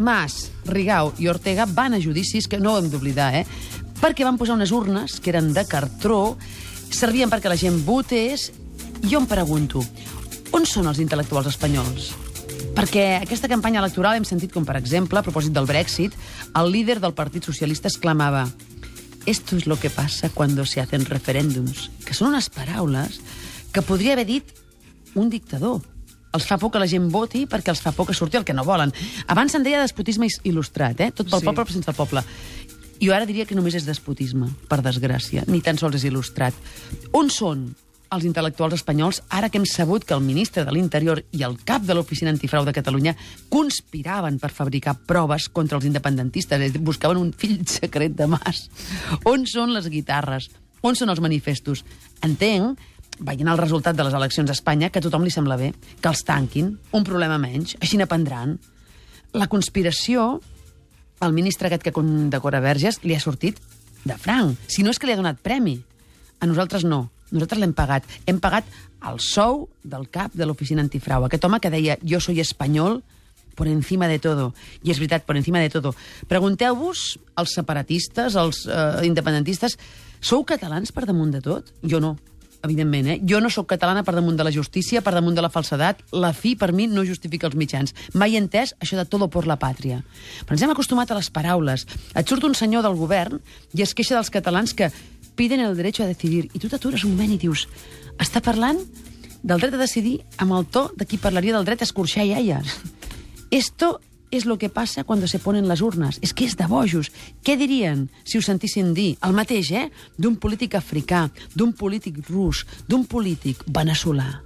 Mas, Rigau i Ortega van a judicis, que no ho hem d'oblidar, eh? perquè van posar unes urnes que eren de cartró, servien perquè la gent votés, jo em pregunto, on són els intel·lectuals espanyols? Perquè aquesta campanya electoral hem sentit com, per exemple, a propòsit del Brexit, el líder del Partit Socialista exclamava «Esto es lo que pasa cuando se hacen referéndums», que són unes paraules que podria haver dit un dictador. Els fa por que la gent voti perquè els fa por que surti el que no volen. Abans se'n deia despotisme il- il·lustrat, eh? Tot pel Sí. poble però sense el poble. Jo ara diria que només és despotisme, per desgràcia. Ni tan sols és il·lustrat. On són els intel·lectuals espanyols ara que hem sabut que el ministre de l'Interior i el cap de l'Oficina Antifrau de Catalunya conspiraven per fabricar proves contra els independentistes, buscaven un fill secret de Mas. On són les guitarres? On són els manifestos? Entenc veient el resultat de les eleccions a Espanya, que a tothom li sembla bé, que els tanquin, un problema menys, així n'aprendran. La conspiració, el ministre aquest que condecora Verges, li ha sortit de franc. Si no és que li ha donat premi. A nosaltres no. Nosaltres l'hem pagat. Hem pagat el sou del cap de l'oficina antifrau. Aquest home que deia, jo soy espanyol por encima de todo. I és veritat, por encima de todo. Pregunteu-vos als separatistes, als eh, independentistes, sou catalans per damunt de tot? Jo no evidentment, eh? Jo no sóc catalana per damunt de la justícia, per damunt de la falsedat. La fi, per mi, no justifica els mitjans. Mai he entès això de todo por la pàtria. Però ens hem acostumat a les paraules. Et surt un senyor del govern i es queixa dels catalans que piden el derecho a decidir. I tu t'atures un moment i dius està parlant del dret a decidir amb el to de qui parlaria del dret a escorxar iaies. Esto és lo que passa quan se ponen les urnes. És que és de bojos. Què dirien si ho sentissin dir? El mateix, eh? D'un polític africà, d'un polític rus, d'un polític veneçolà.